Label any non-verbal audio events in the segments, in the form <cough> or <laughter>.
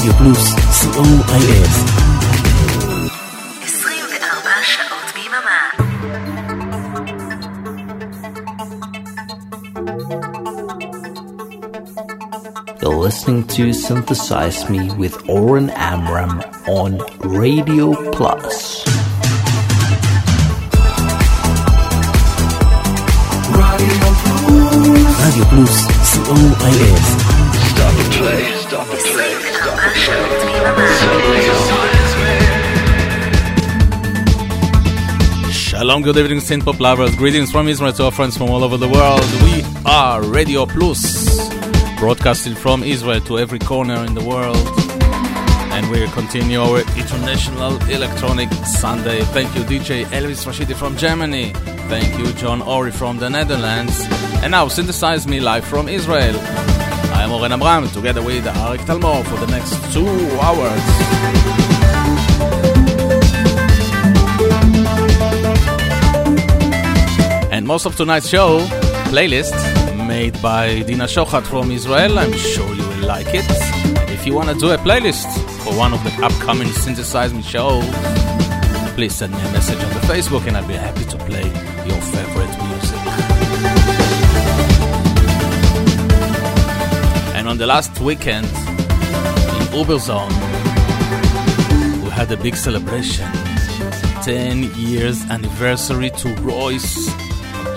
רדיו פלוס, co.il. 24 שעות ביממה. You're listening to Synthesize Me with Oren Amram on Radio Plus. רדיו פלוס, co.il. Stop Shalom, good evening, synth pop lovers. Greetings from Israel to our friends from all over the world. We are Radio Plus, broadcasting from Israel to every corner in the world. And we continue our International Electronic Sunday. Thank you, DJ Elvis Rashidi from Germany. Thank you, John Ori from the Netherlands. And now, synthesize me live from Israel. I am Oren Amram, together with Arik Talmor for the next two hours. Most of tonight's show, playlist, made by Dina Shochat from Israel. I'm sure you will like it. And if you want to do a playlist for one of the upcoming Synthesize Me shows, please send me a message on the Facebook and I'll be happy to play your favorite music. And on the last weekend in Uberzone, we had a big celebration. 10 years anniversary to RROYCE.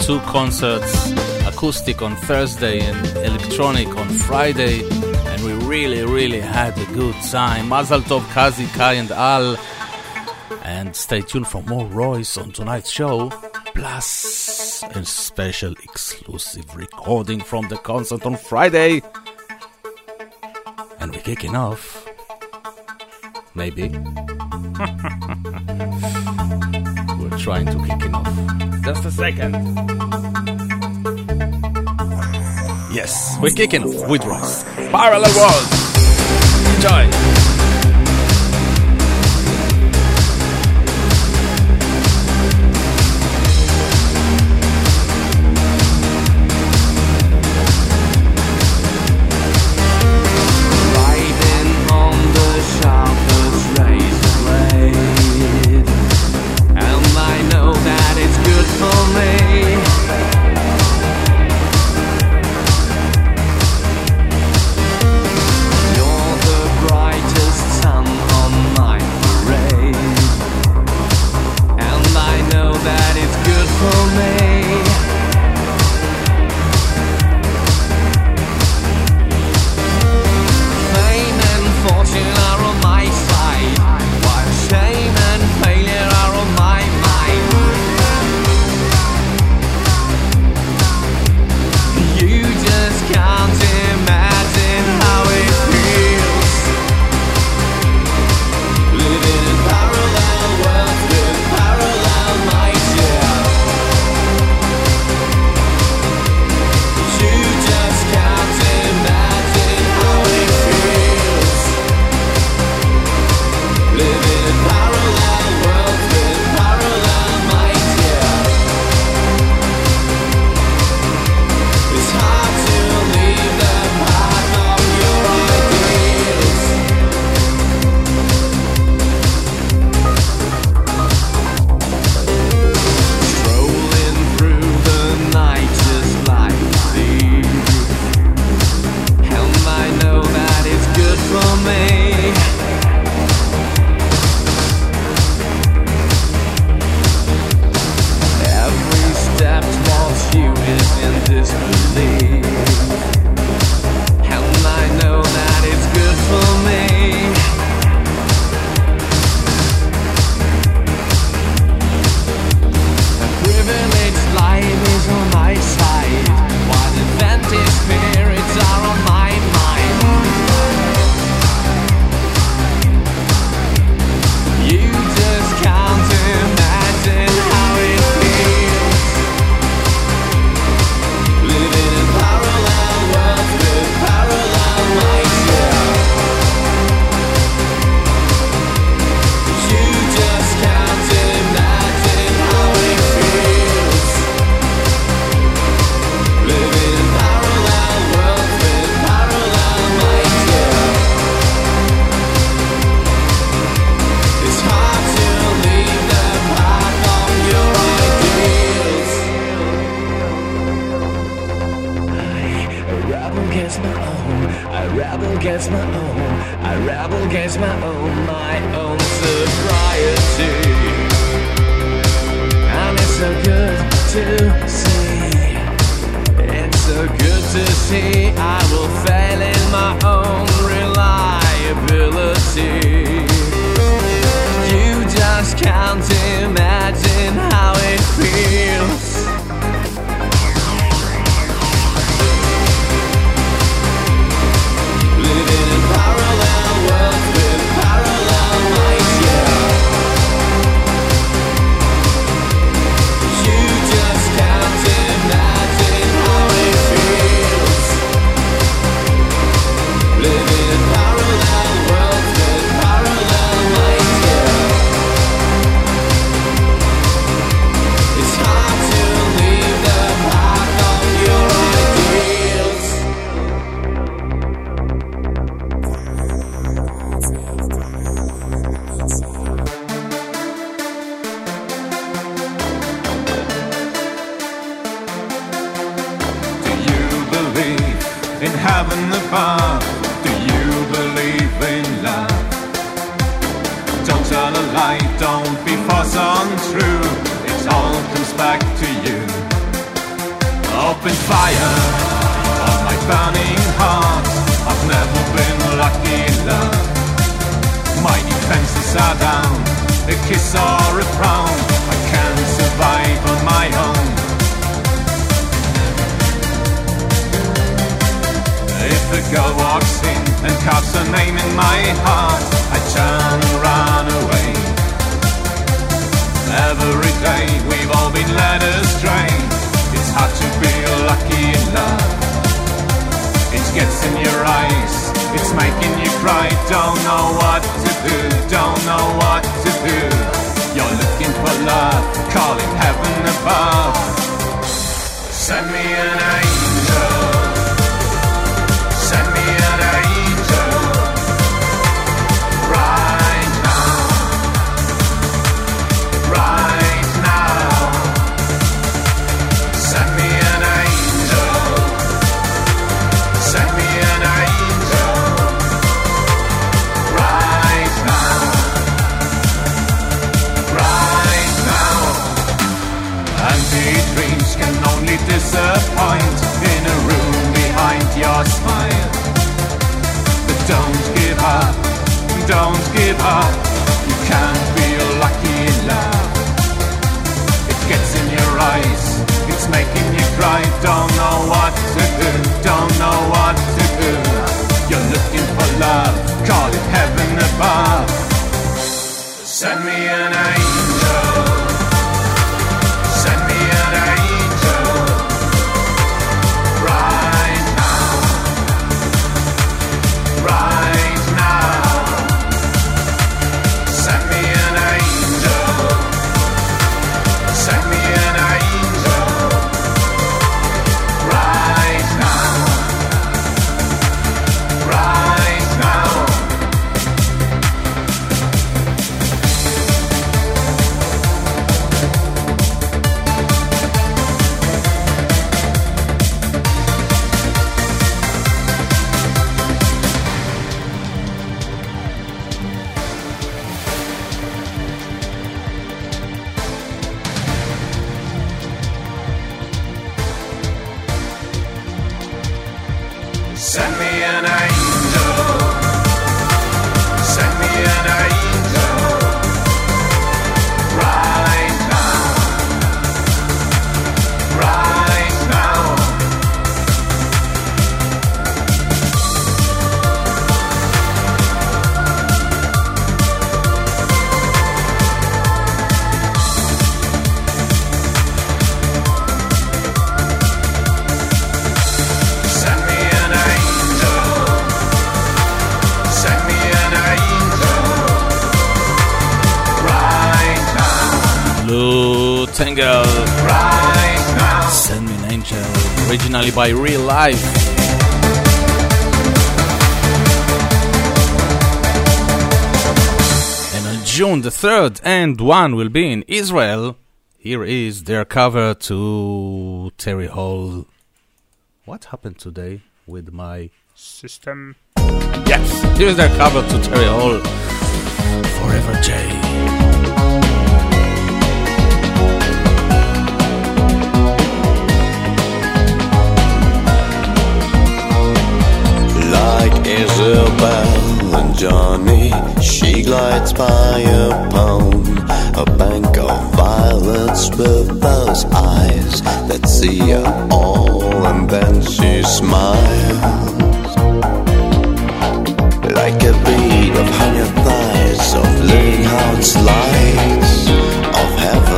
Two concerts, acoustic on Thursday and electronic on Friday. And we really, really had a good time. Mazal Tov, Kazi, Kai, and Al. And stay tuned for more RROYCE on tonight's show. Plus a special exclusive recording from the concert on Friday. And we're kicking off. Maybe. <laughs> Trying to kick it off. Just a second. Yes, we're kicking off with RROYCE. Parallel Worlds. Enjoy. me an angel. give up. You can't feel a lucky love. It gets in your eyes, it's making you cry. Don't know what to do, don't know what to do. You're looking for love, call it heaven above. Send me an angel. by Real Life. And on June the 3rd And One will be in Israel. Here is their cover to Terry Hall. What happened today with my system? Yes, here's their cover to Terry Hall. Forever J. like Isabel and Johnny. She glides by upon a bank of violets with those eyes that see her all, and then she smiles like a bead of honey thighs of living hearts lights of heaven.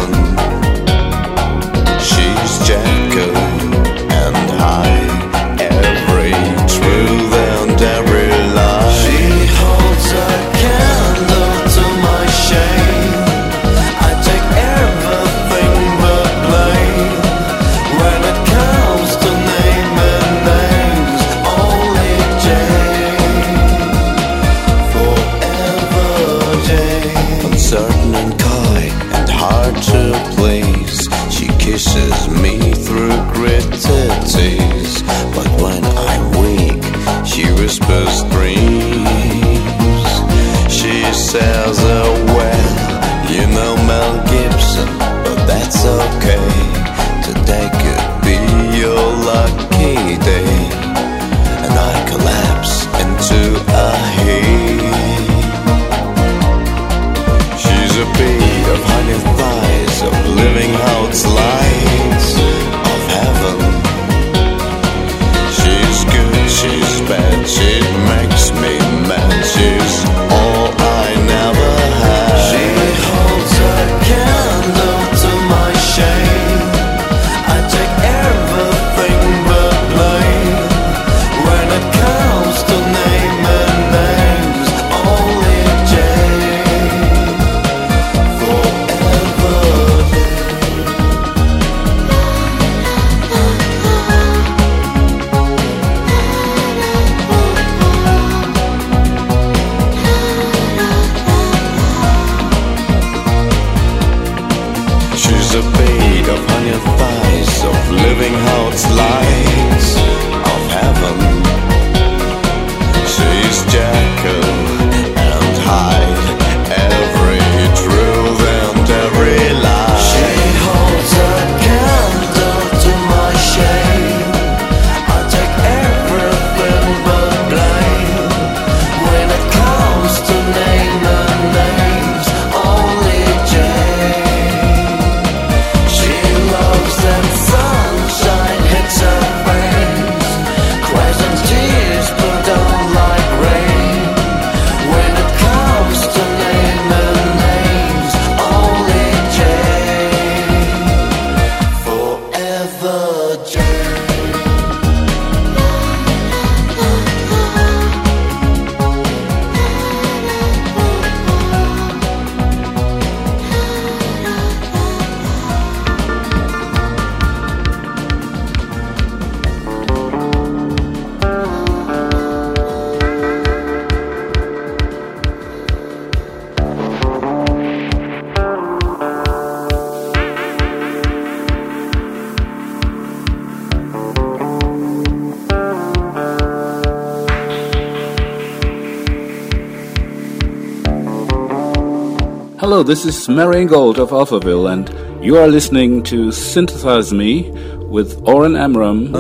this is Marian Gold of Alphaville, and you are listening to Synthesize Me with Oren Amram.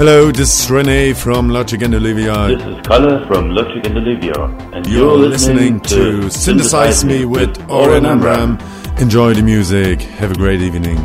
Hello, this is Rene from Logic and Olivia. This is Kalle from Logic and Olivia. And you're, you're listening, listening, to Synthesize, Synthesize Me with Oren Amram. Enjoy the music. Have a great evening.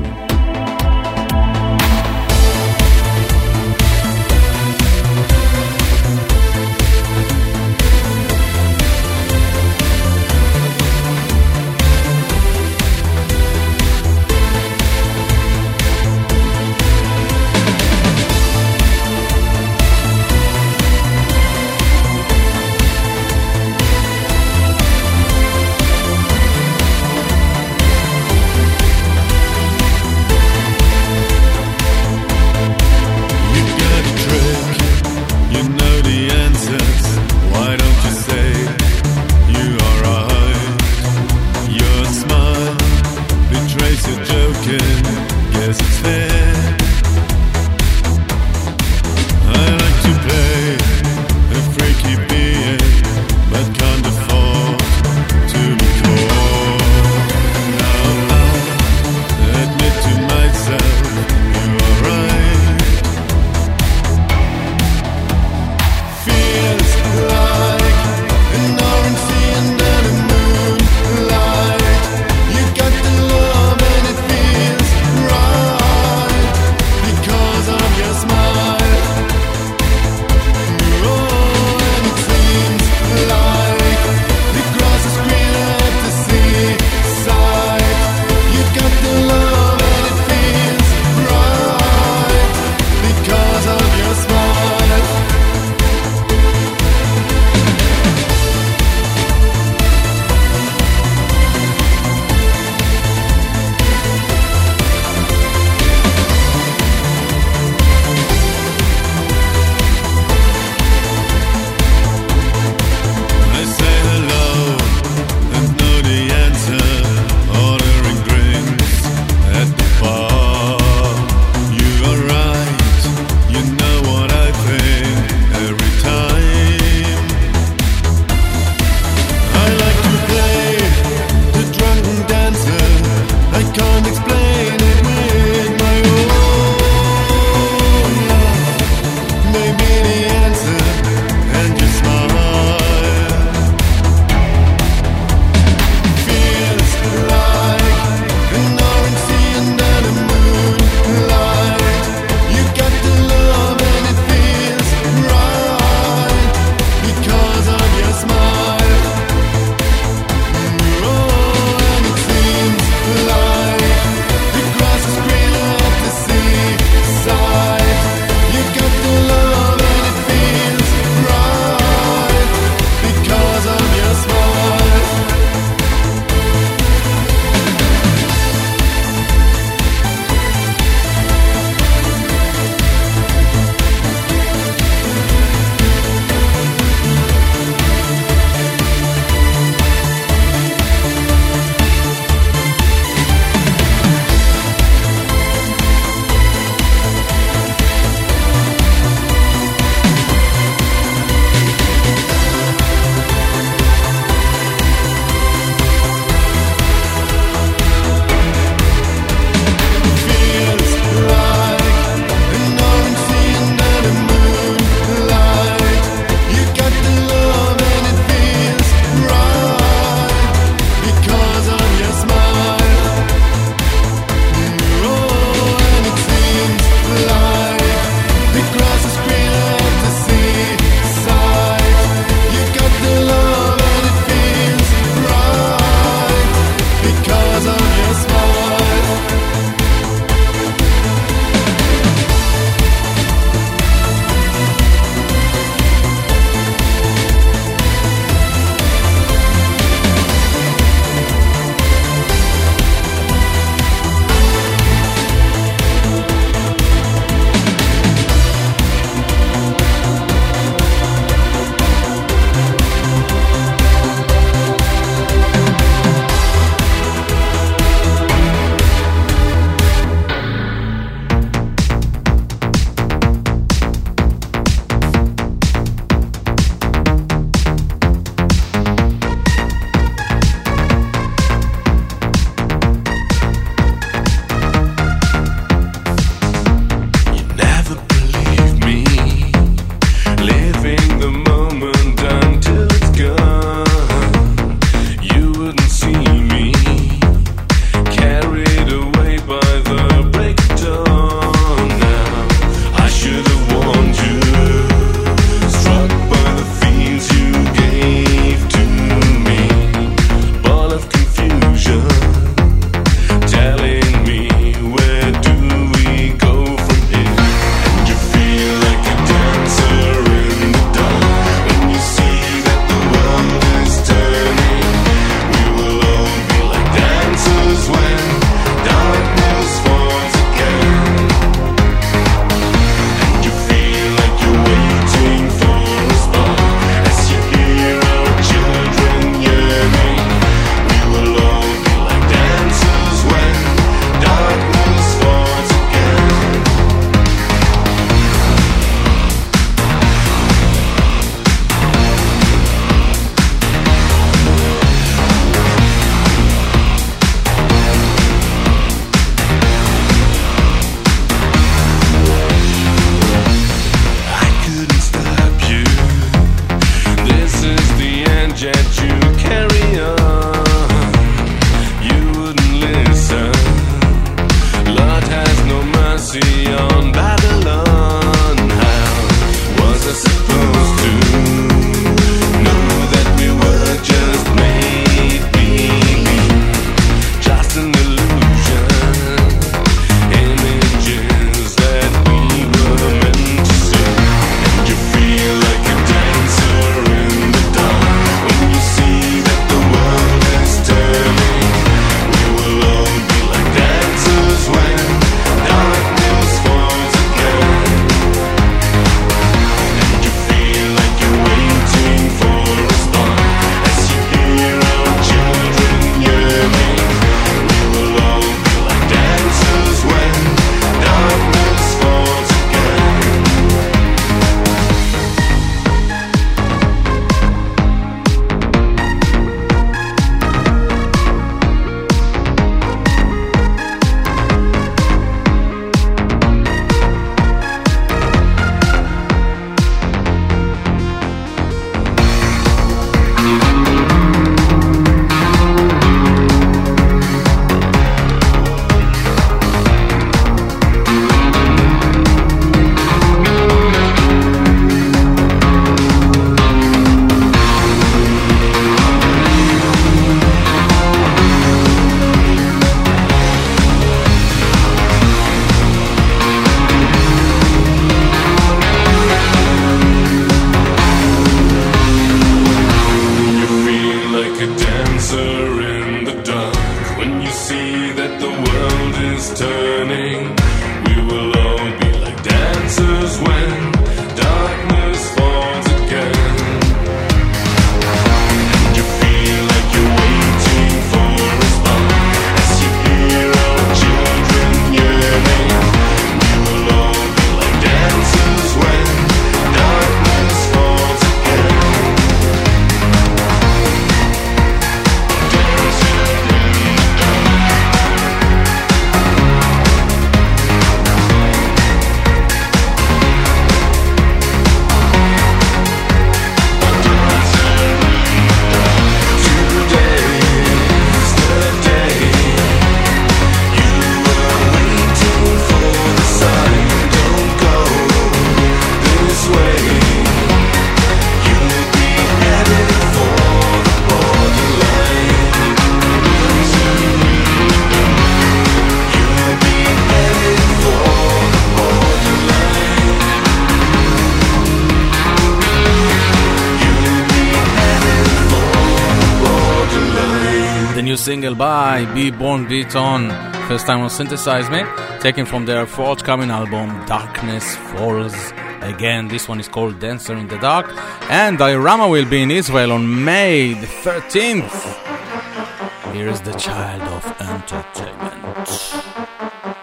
Single by Beborn Beton, first time on Synthesize Me, taken from their forthcoming album Darkness Falls. Again, this one is called Dancer in the Dark, and Diorama will be in Israel on May the 13th. Here is the child of entertainment.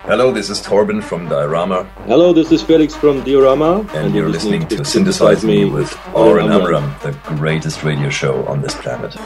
Hello, this is Torben from Diorama. Hello, this is Felix from Diorama. And, and you're, you're listening, listening, to Synthesize Me with Oren Amram, the greatest radio show on this planet.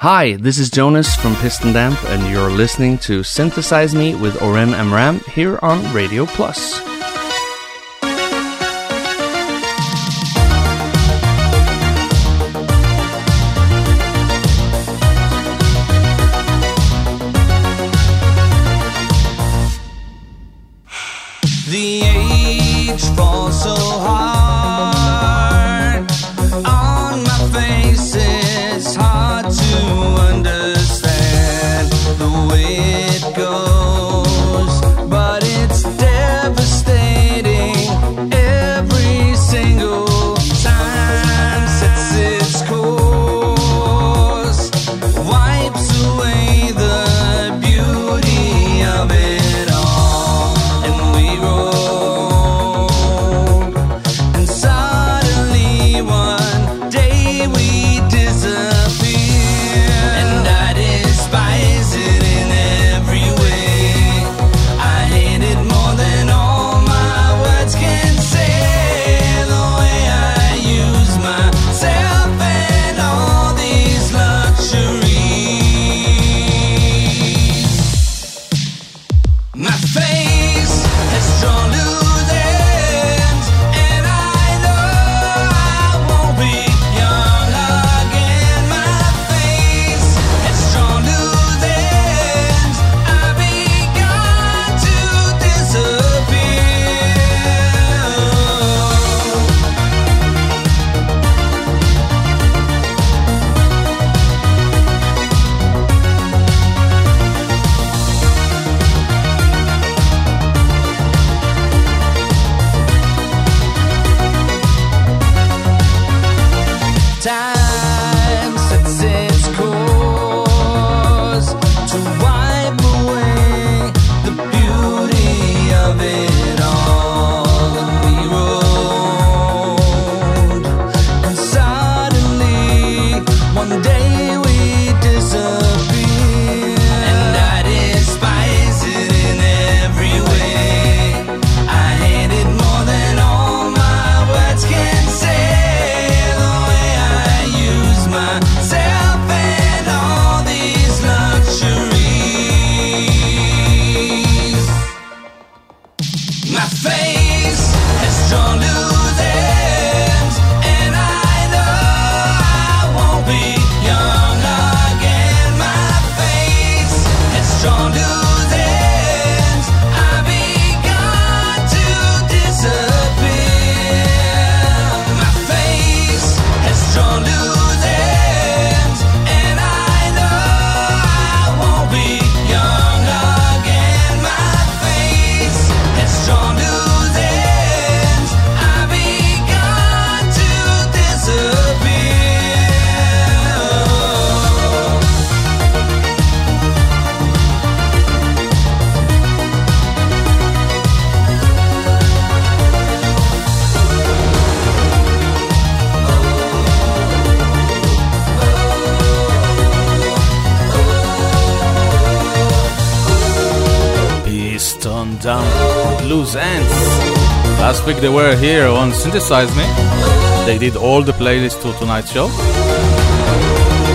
Hi, this is Jonas from Piston Damp, and you're listening to Synthesize Me with Oren Amram here on Radio Plus. They were here on Synthesize Me. They did all the playlists to tonight's show.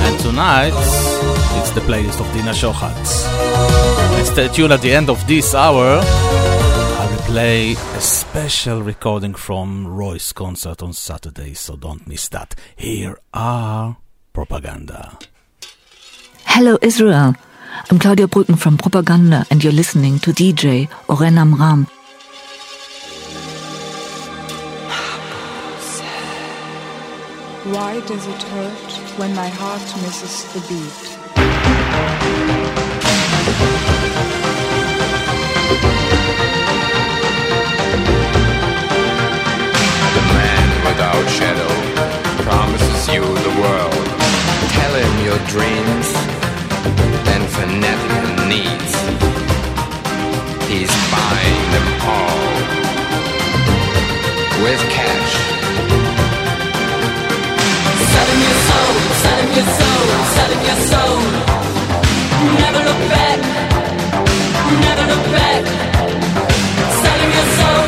And tonight, it's the playlist of Dina Shohat. And stay tuned at the end of this hour. I will play a special recording from RROYCE concert on Saturday, so don't miss that. Here are Propaganda. Hello, Israel. I'm Claudia Brücken from Propaganda, and you're listening to DJ Oren Amram. Why does it hurt when my heart misses the beat? The man without shadow promises you the world. Tell him your dreams and fanatical needs. He's buying them all with cash. Sell him your soul, sell him your soul, sell him your soul. Never look back, never look back. Sell him your soul,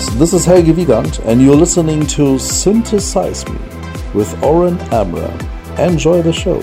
guys, this is Helge Wiegand, and you're listening to Synthesize Me with Oren Amram. Enjoy the show.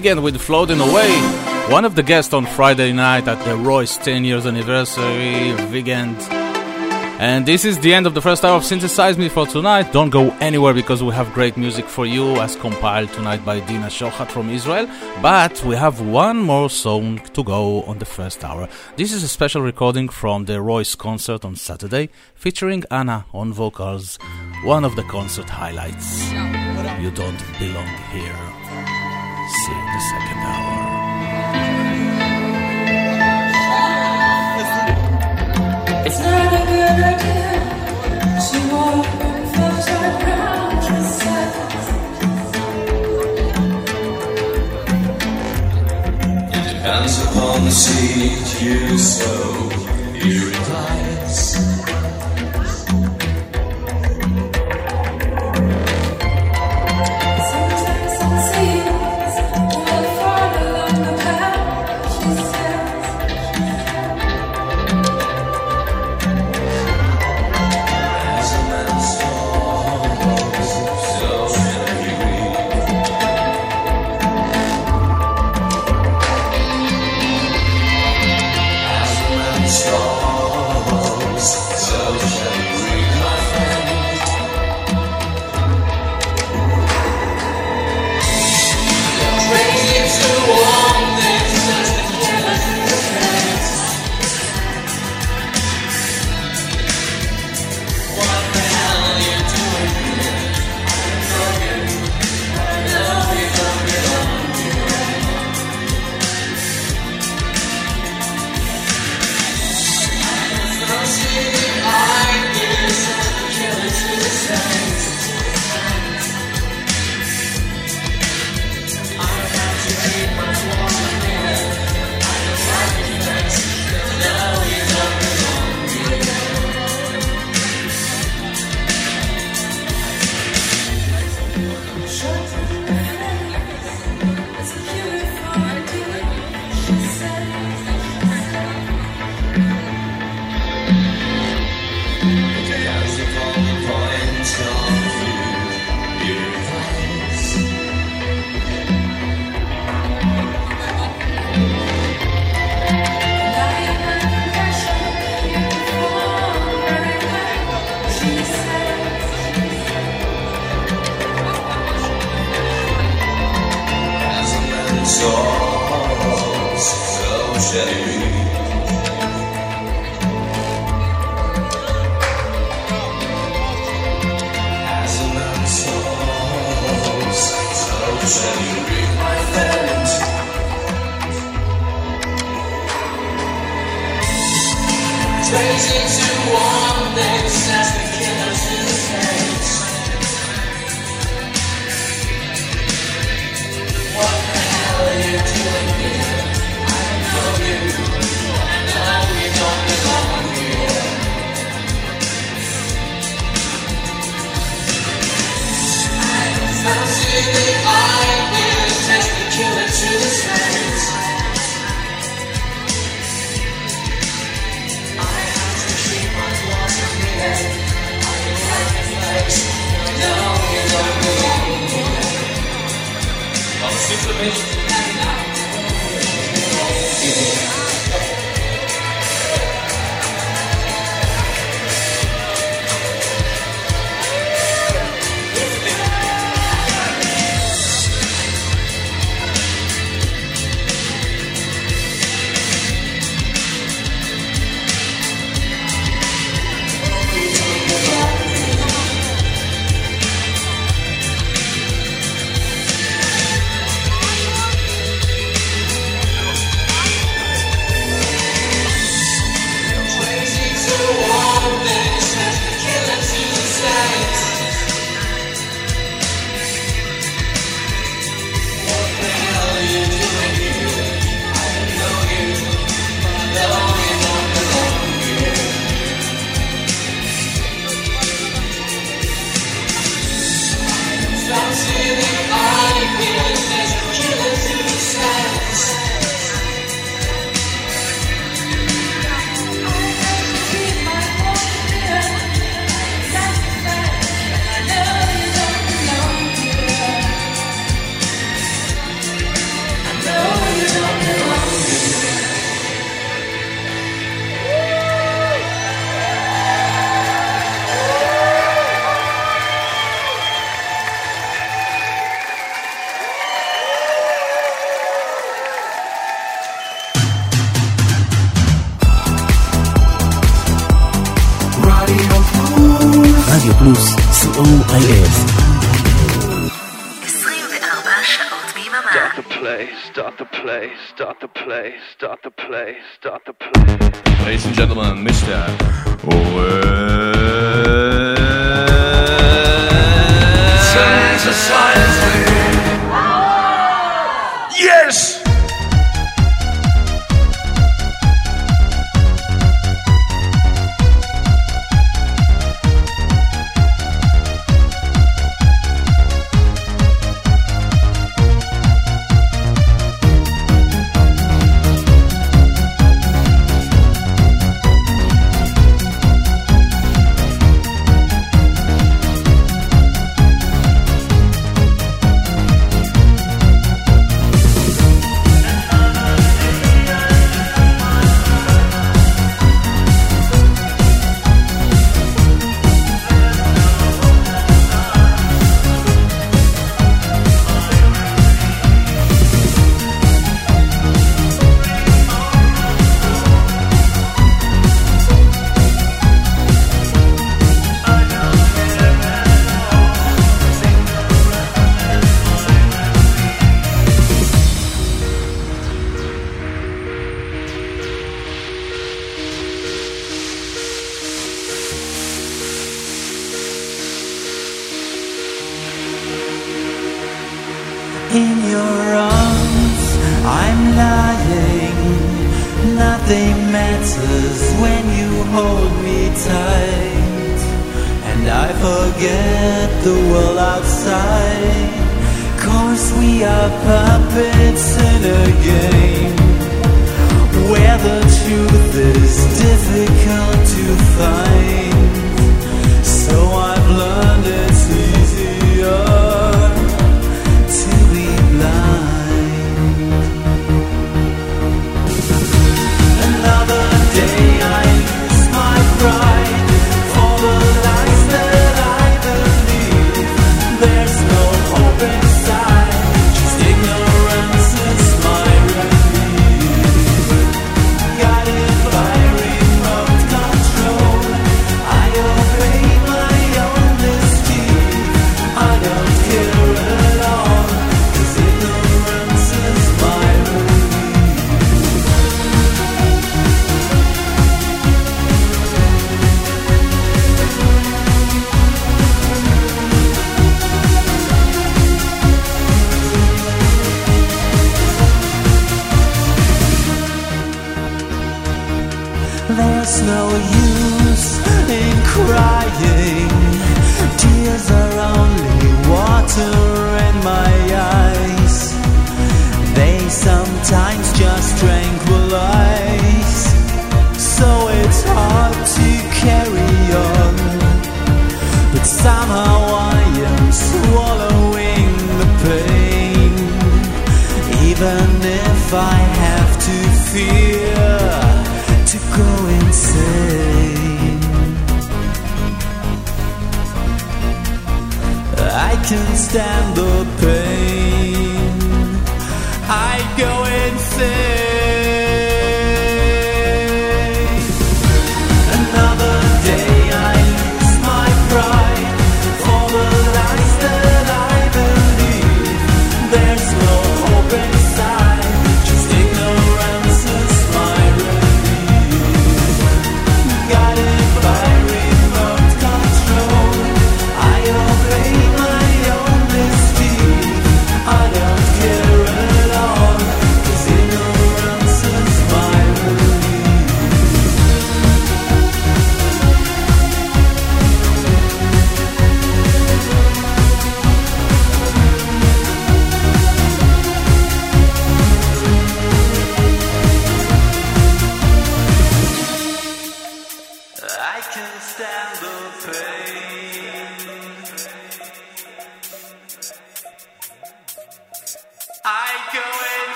weekend with Floating Away, one of the guests on Friday night at the RROYCE 10 years anniversary weekend. And this is the end of the first hour of Synthesize Me for tonight. Don't go anywhere because we have great music for you as compiled tonight by Dina Shochat from Israel. But we have one more song to go on the first hour. This is a special recording from the RROYCE concert on Saturday featuring Anna on vocals, one of the concert highlights. You don't belong here. so פלוס, 24 שעות ביממה. Start the play, start the play, start the play, start the play, start the play. Ladies and gentlemen, Mr. Yes!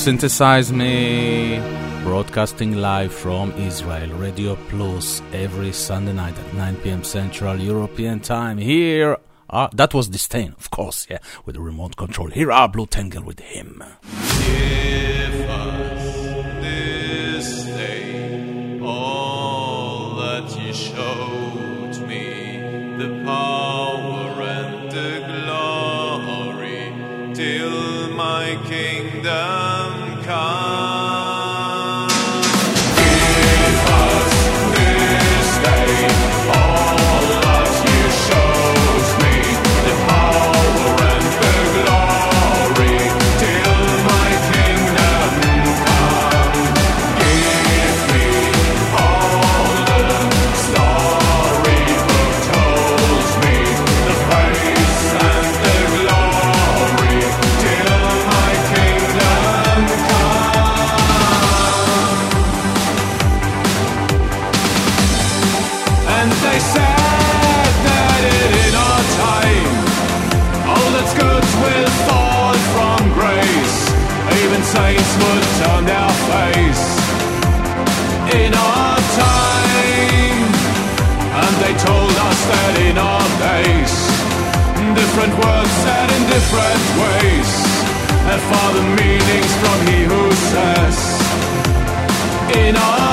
synthesize me. Broadcasting live from Israel, Radio Plus, every Sunday night at 9 p.m. Central European Time. Here, uh, that was Disdain, of course, yeah, with the remote control. Here are Blutengel with him. Yeah. For the meanings from he who says in our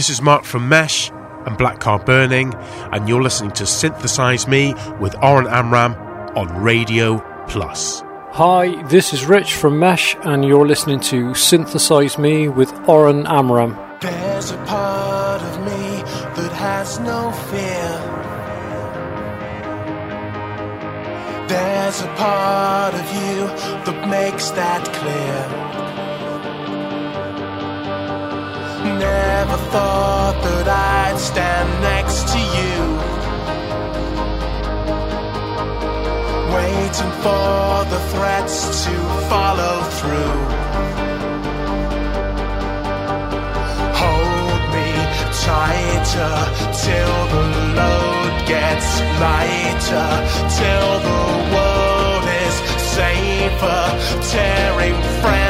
This is Mark from Mesh and Black Car Burning, and you're listening to Synthesize Me with Oren Amram on Radio Plus. Hi, this is Rich from Mesh, and you're listening to Synthesize Me with Oren Amram. There's a part of me that has no fear. There's a part of you that makes that clear. never thought that I'd stand next to you. Waiting for the threats to follow through. Hold me tighter till the load gets lighter Till the world is safer Tearing friends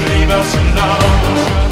leave us alone.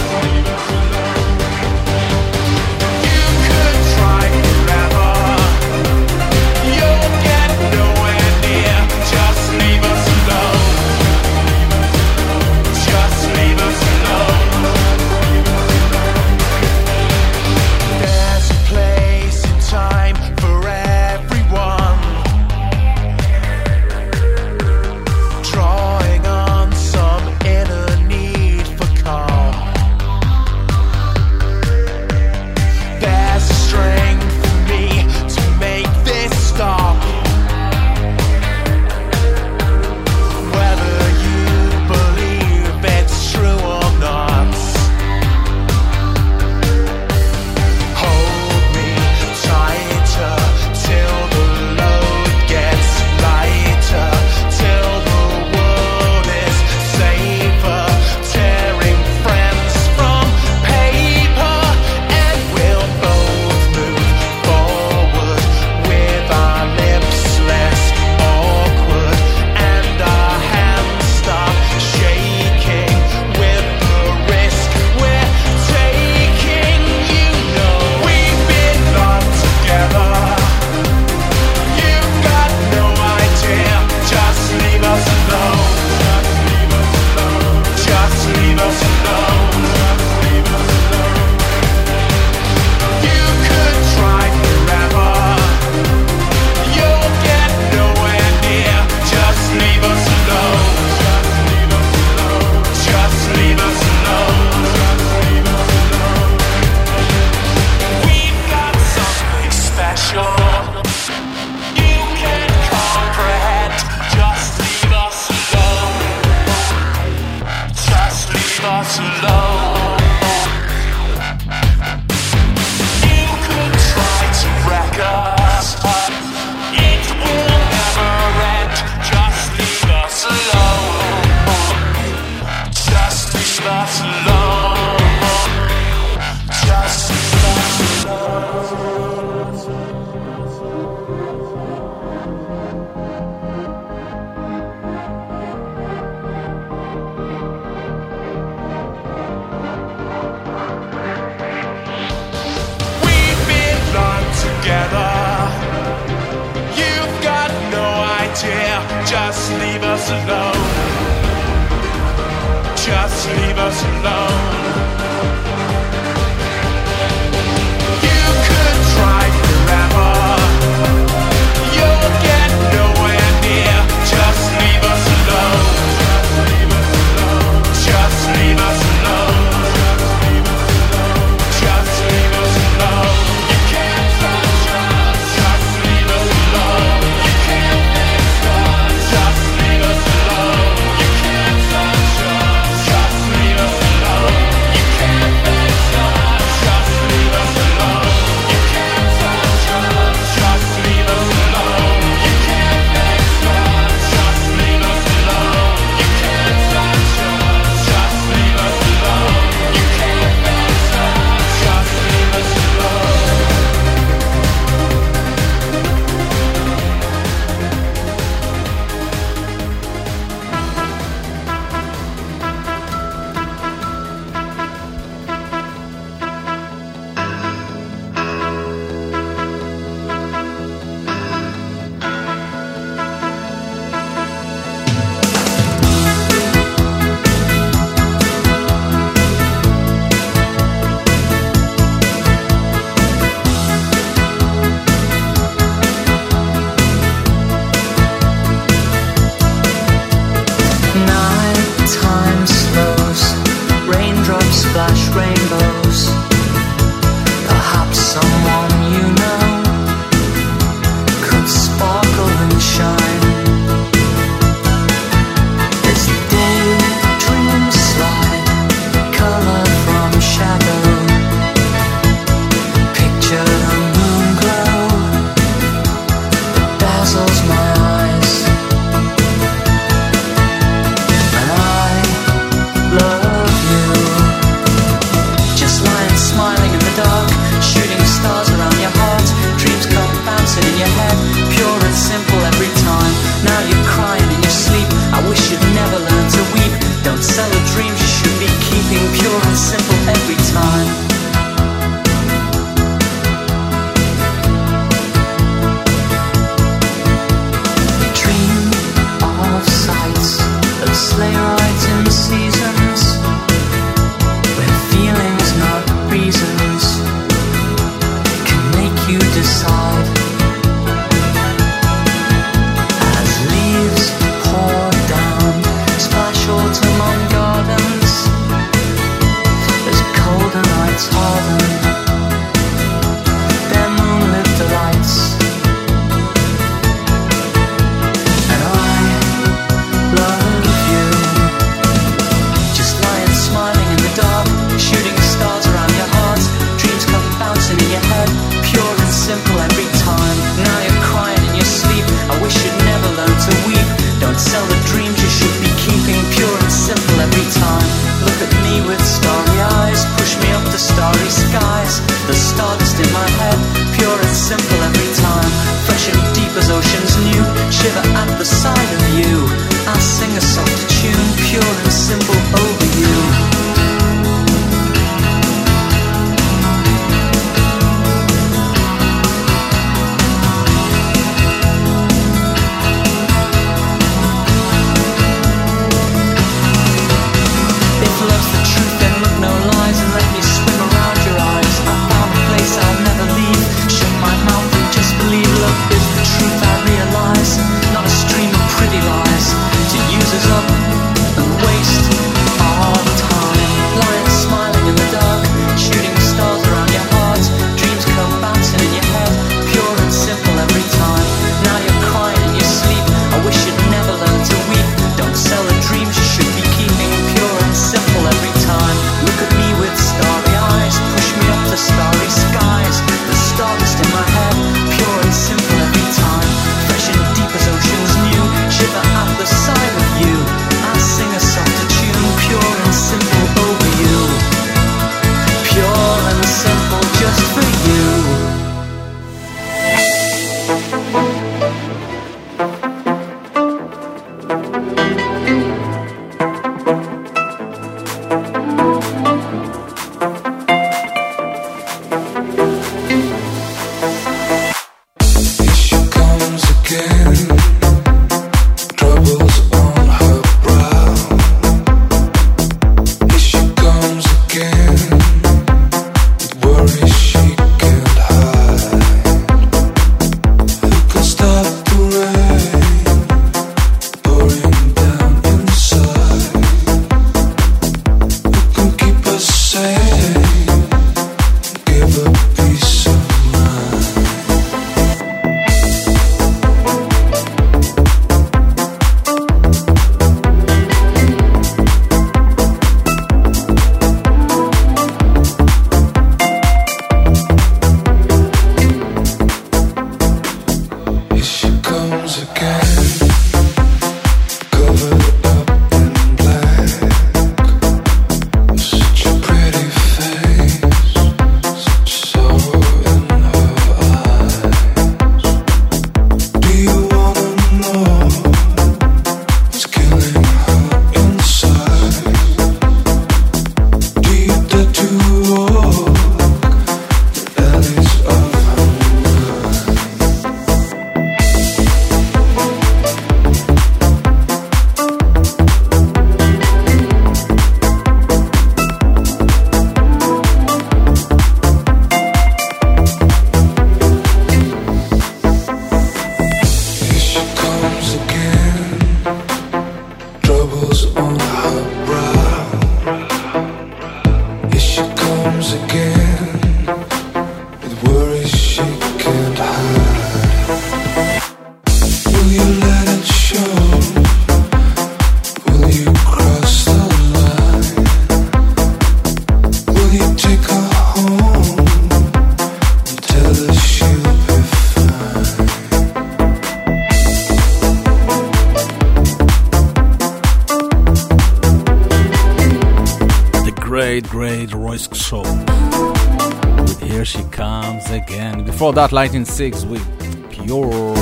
Before that, Lightning 6 with Pure.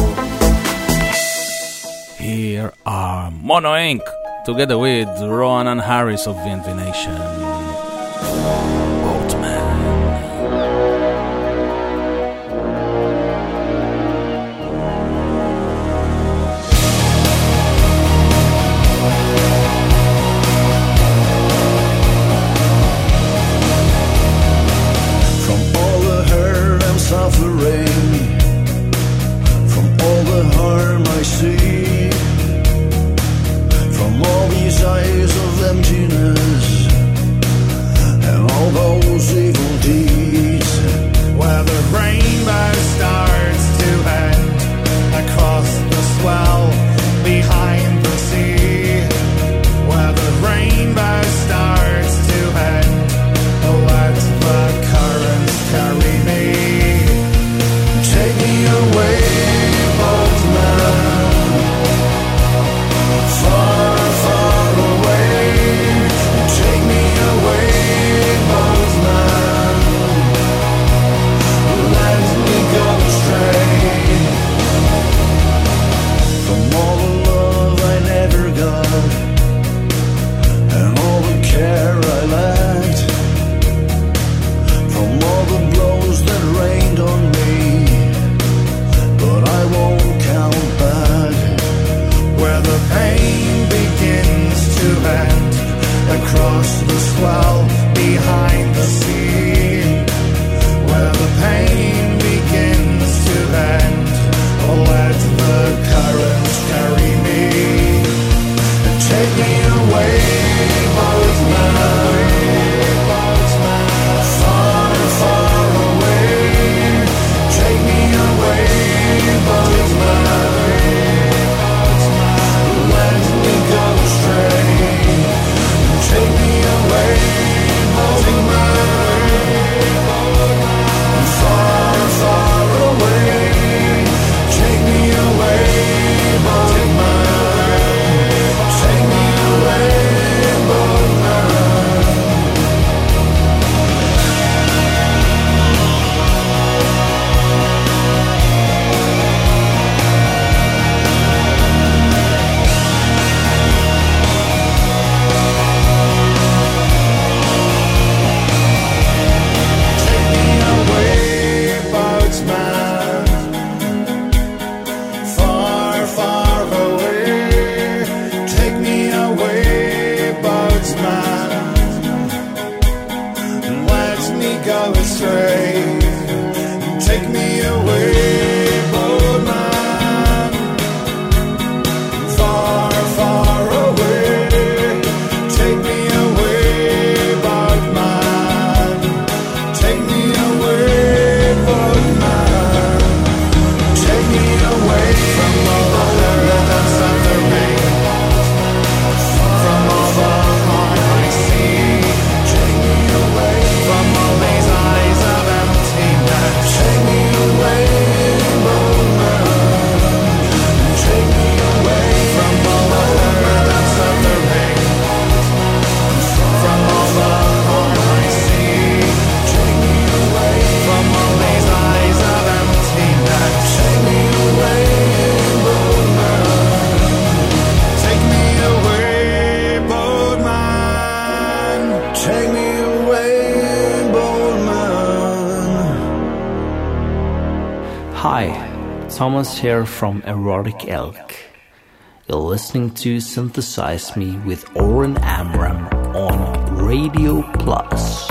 Here are Mono Inc. together with Ronan Harris of VNV Nation. Thomas here from Erotic Elk. You're listening to Synthesize Me with Oren Amram on Radio Plus.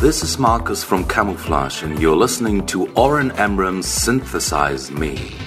this is Marcus from Camouflage, and you're listening to Oren Amram's Synthesize Me.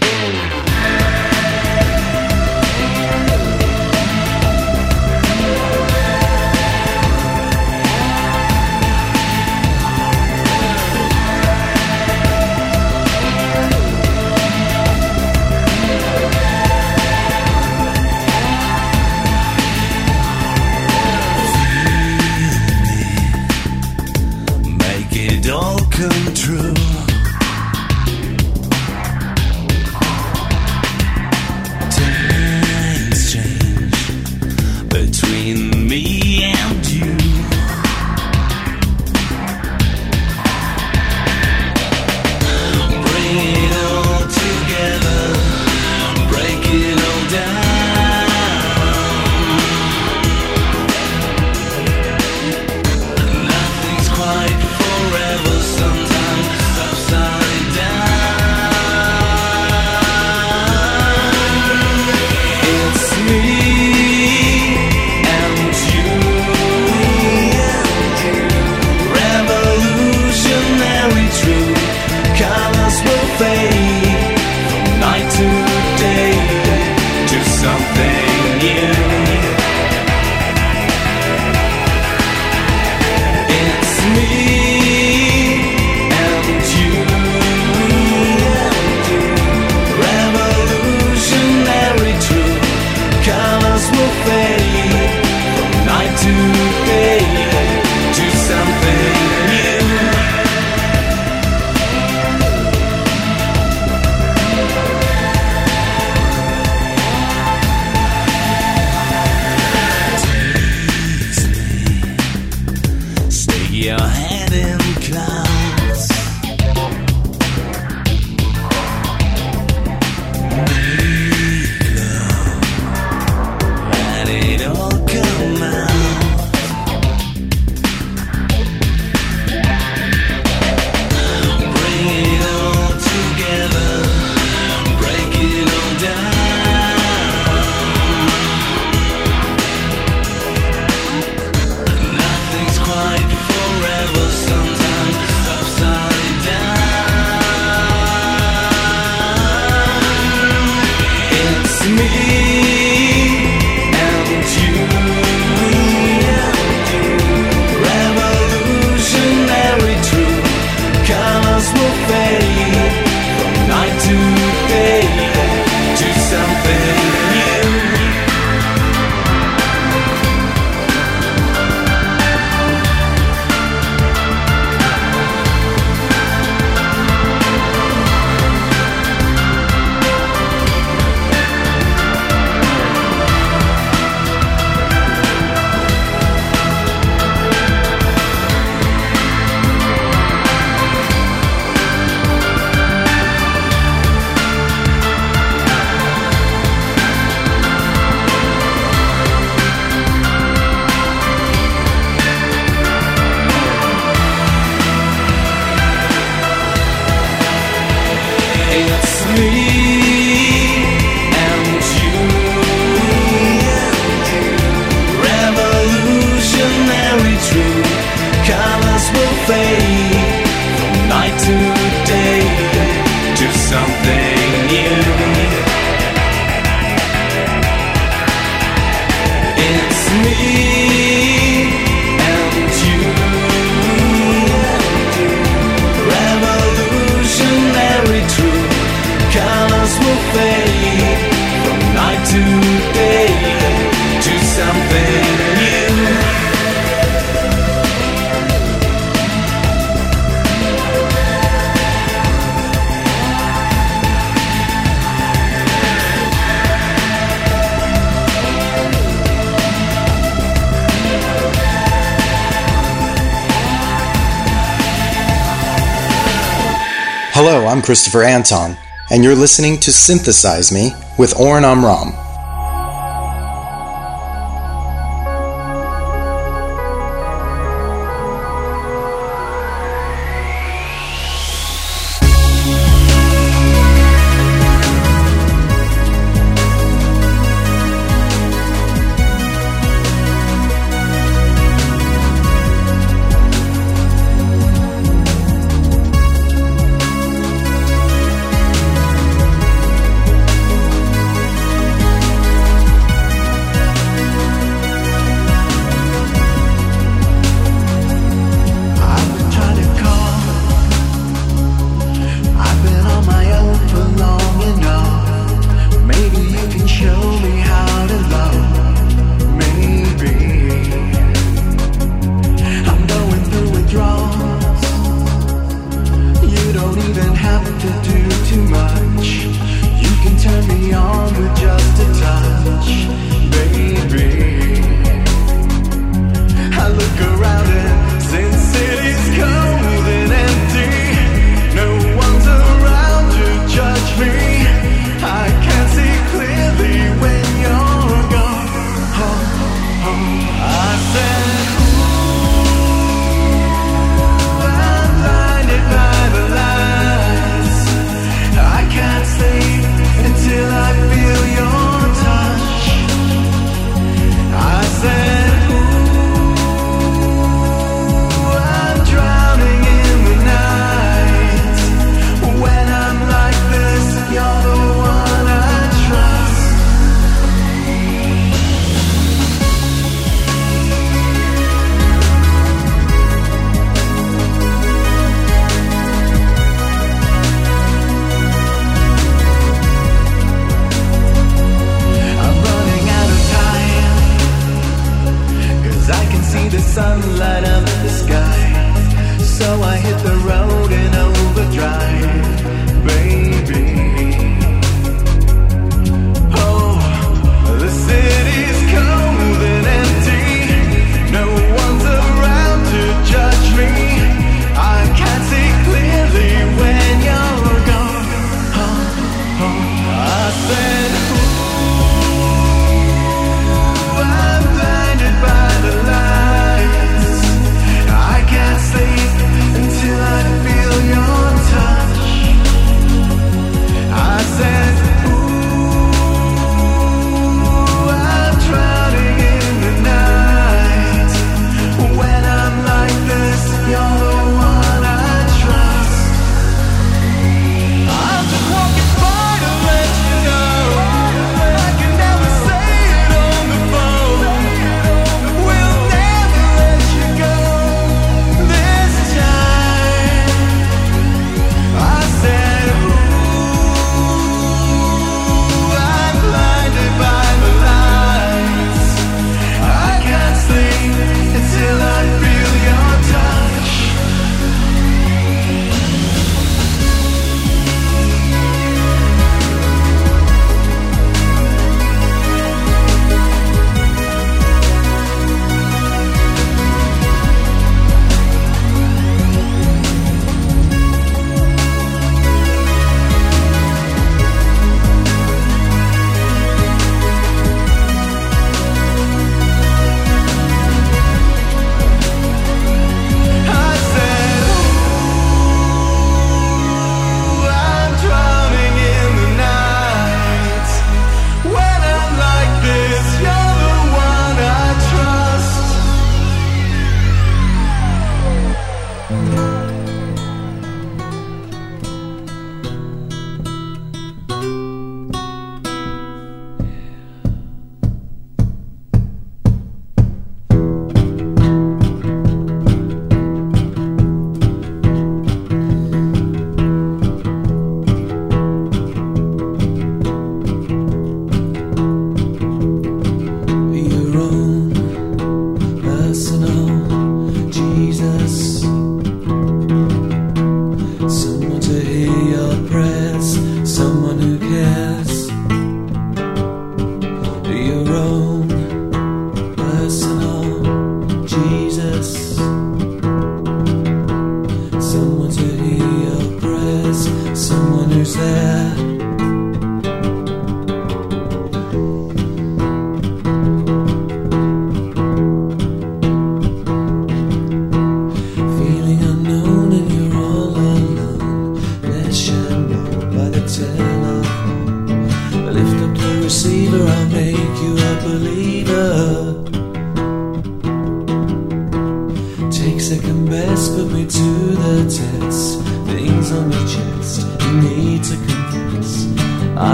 Hello, I'm Christopher Anton, and you're listening to Synthesize Me with Oren Amram.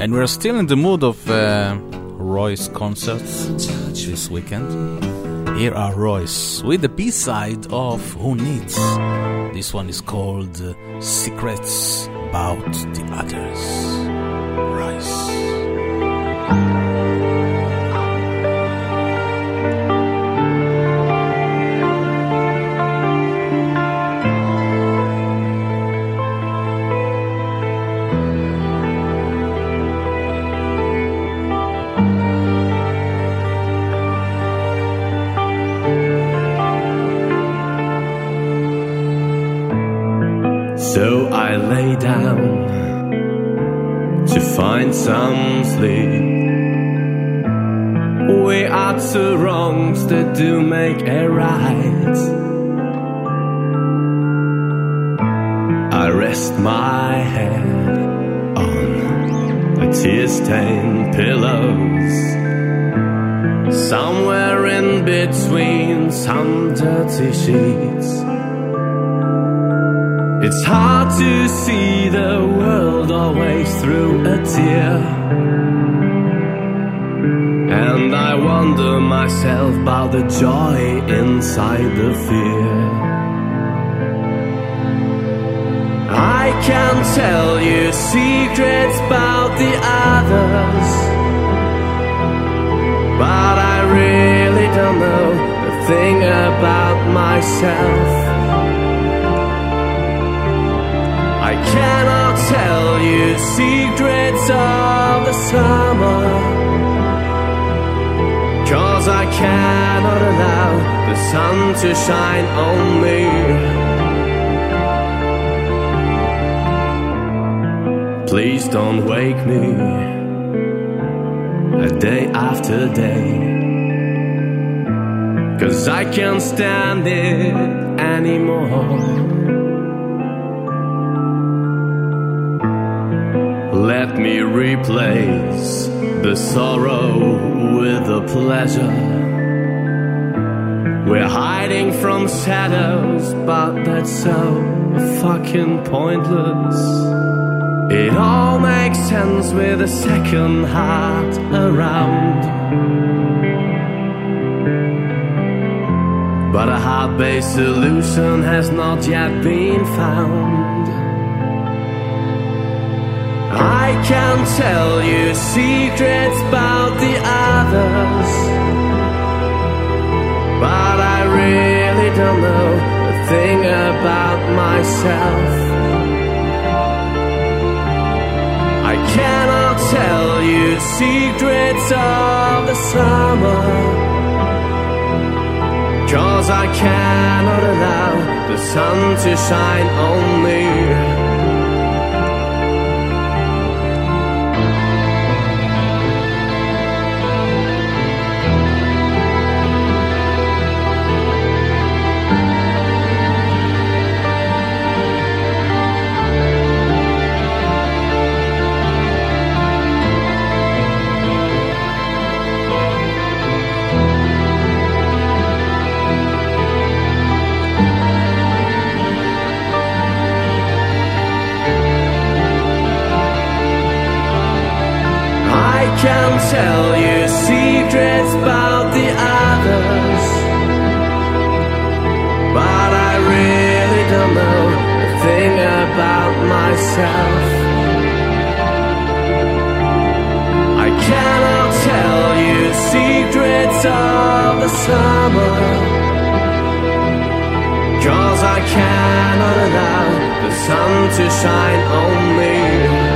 And we're still in the mood of uh, RROYCE concerts this weekend. Here are RROYCE with the B side of Who Needs. This one is called uh, Secrets About the Others. RROYCE. Dirty sheets. It's hard to see the world always through a tear. And I wonder myself about the joy inside the fear. I can tell you secrets about the others, but I really don't know thing about myself. I cannot tell you secrets of the summer. Cause I cannot allow the sun to shine on me. Please don't wake me a day after day. Cause I can't stand it anymore. Let me replace the sorrow with the pleasure. We're hiding from shadows, but that's so fucking pointless. It all makes sense with a second heart around. But a heart based solution has not yet been found. I can tell you secrets about the others, but I really don't know a thing about myself. I cannot tell you secrets of the summer, Cause I cannot allow the sun to shine on me. can tell you secrets about the others. But I really don't know a thing about myself. I cannot tell you secrets of the summer. Cause I cannot allow the sun to shine on me.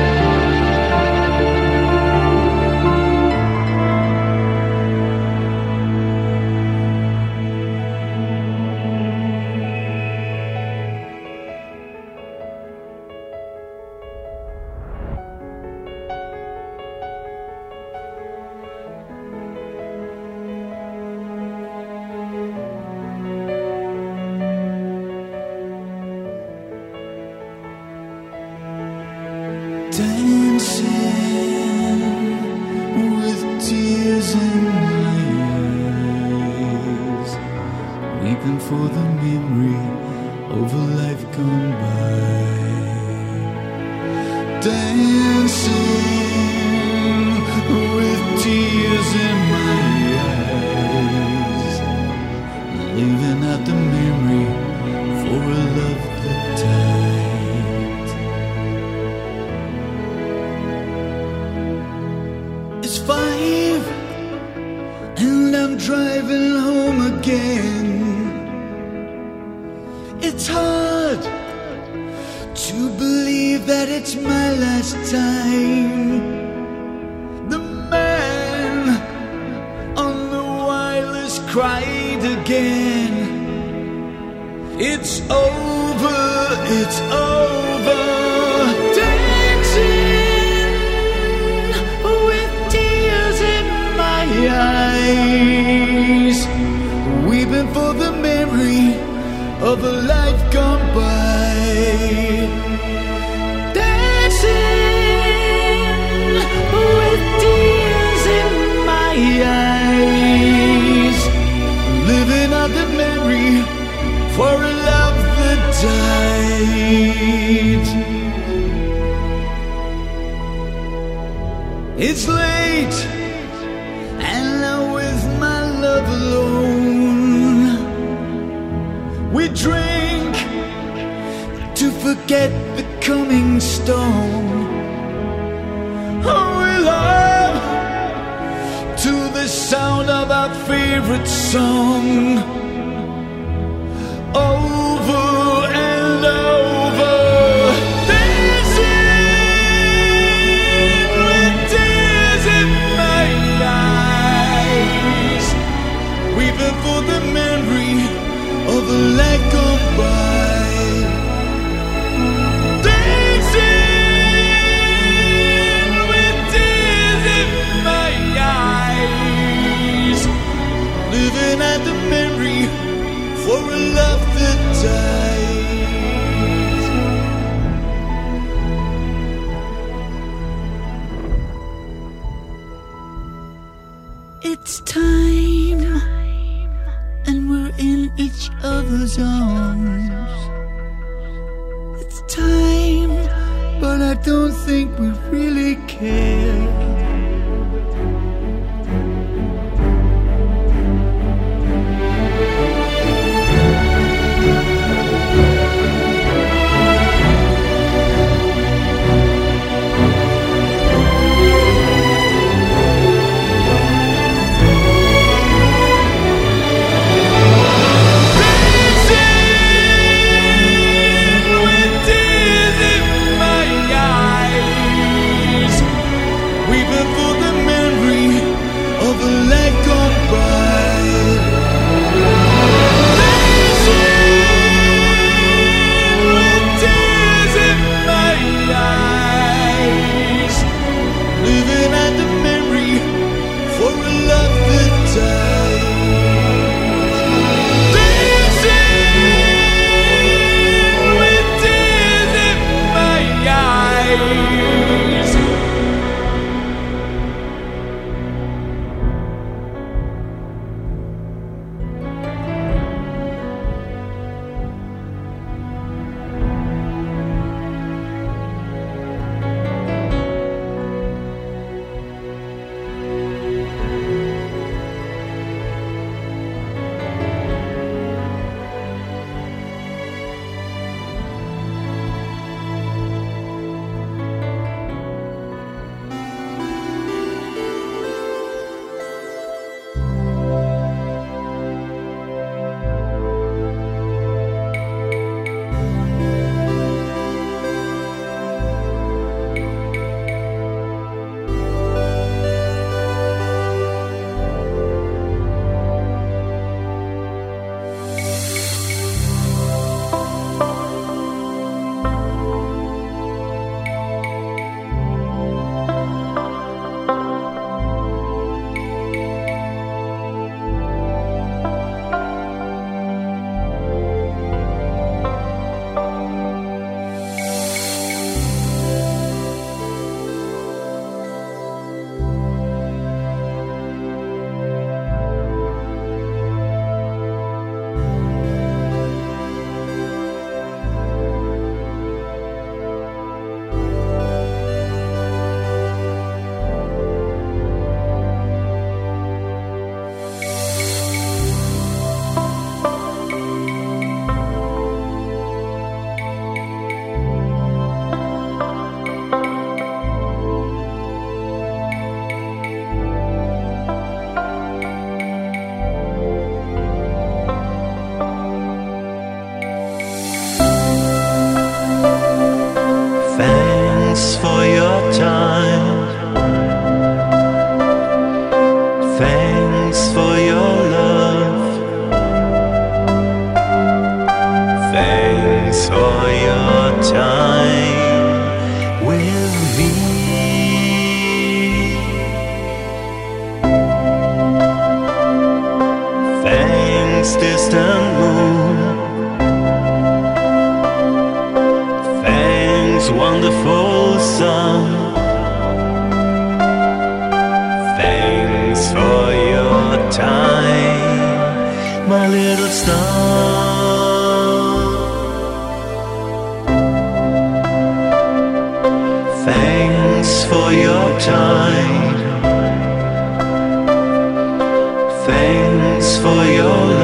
For your love.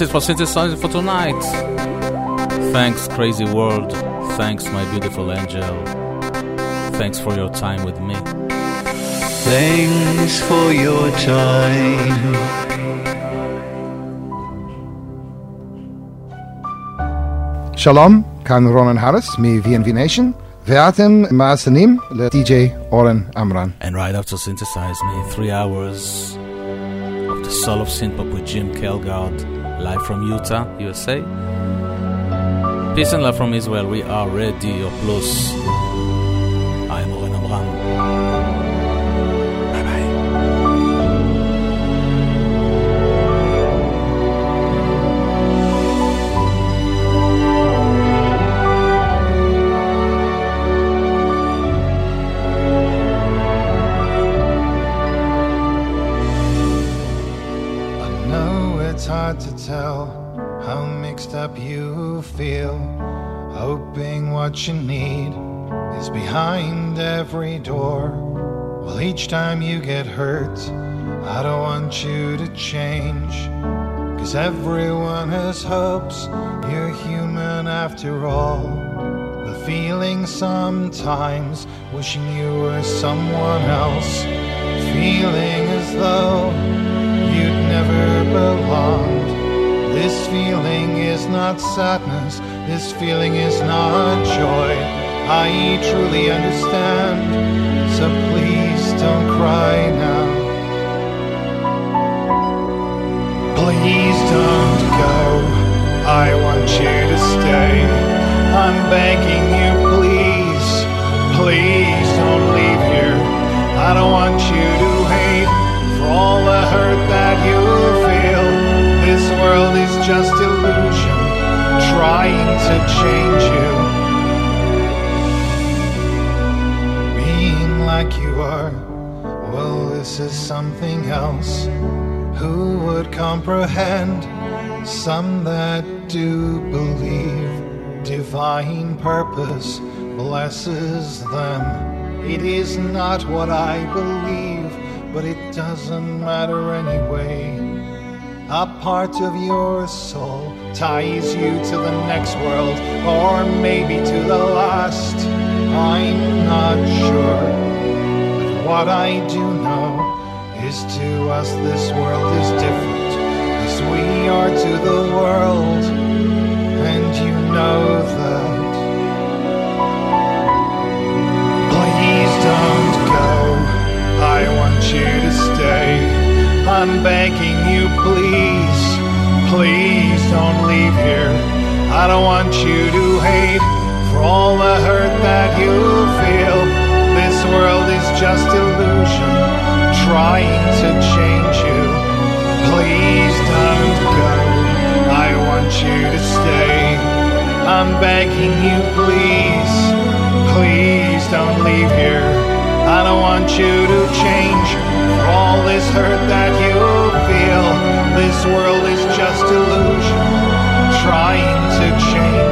It for synthesizer for tonight. Thanks, crazy world. Thanks, my beautiful angel. Thanks for your time with me. Thanks for your time. Shalom, כאן Ronan Harris me VNV Nation, Veatim Maasanim, the DJ Oren Amram. And right after Synthesize Me, three hours of the soul of synth with Jim Kelgard live from Utah, USA. Peace and love from Israel. We are ready, plus. Change. Cause everyone has hopes, you're human after all. The feeling sometimes wishing you were someone else. Feeling as though you'd never belonged. This feeling is not sadness, this feeling is not joy. I truly understand, begging you, please, please don't leave here. I don't want you to hate for all the hurt that you feel. This world is just illusion, trying to change you. Being like you are, well, this is something else. who would comprehend? Some that do divine purpose blesses them. It is not what I believe, but it doesn't matter anyway. A part of your soul ties you to the next world, or maybe to the last. I'm not sure. But what I do know is to us this world is different, as we are to the world, and you know don't go. I want you to stay. I'm begging you, please. Please don't leave here. I don't want you to hate for all the hurt that you feel. This world is just illusion trying to change you. Please don't go. I want you to stay. I'm begging you, please. Please don't leave here. I don't want you to change for all this hurt that you feel. This world is just illusion trying to change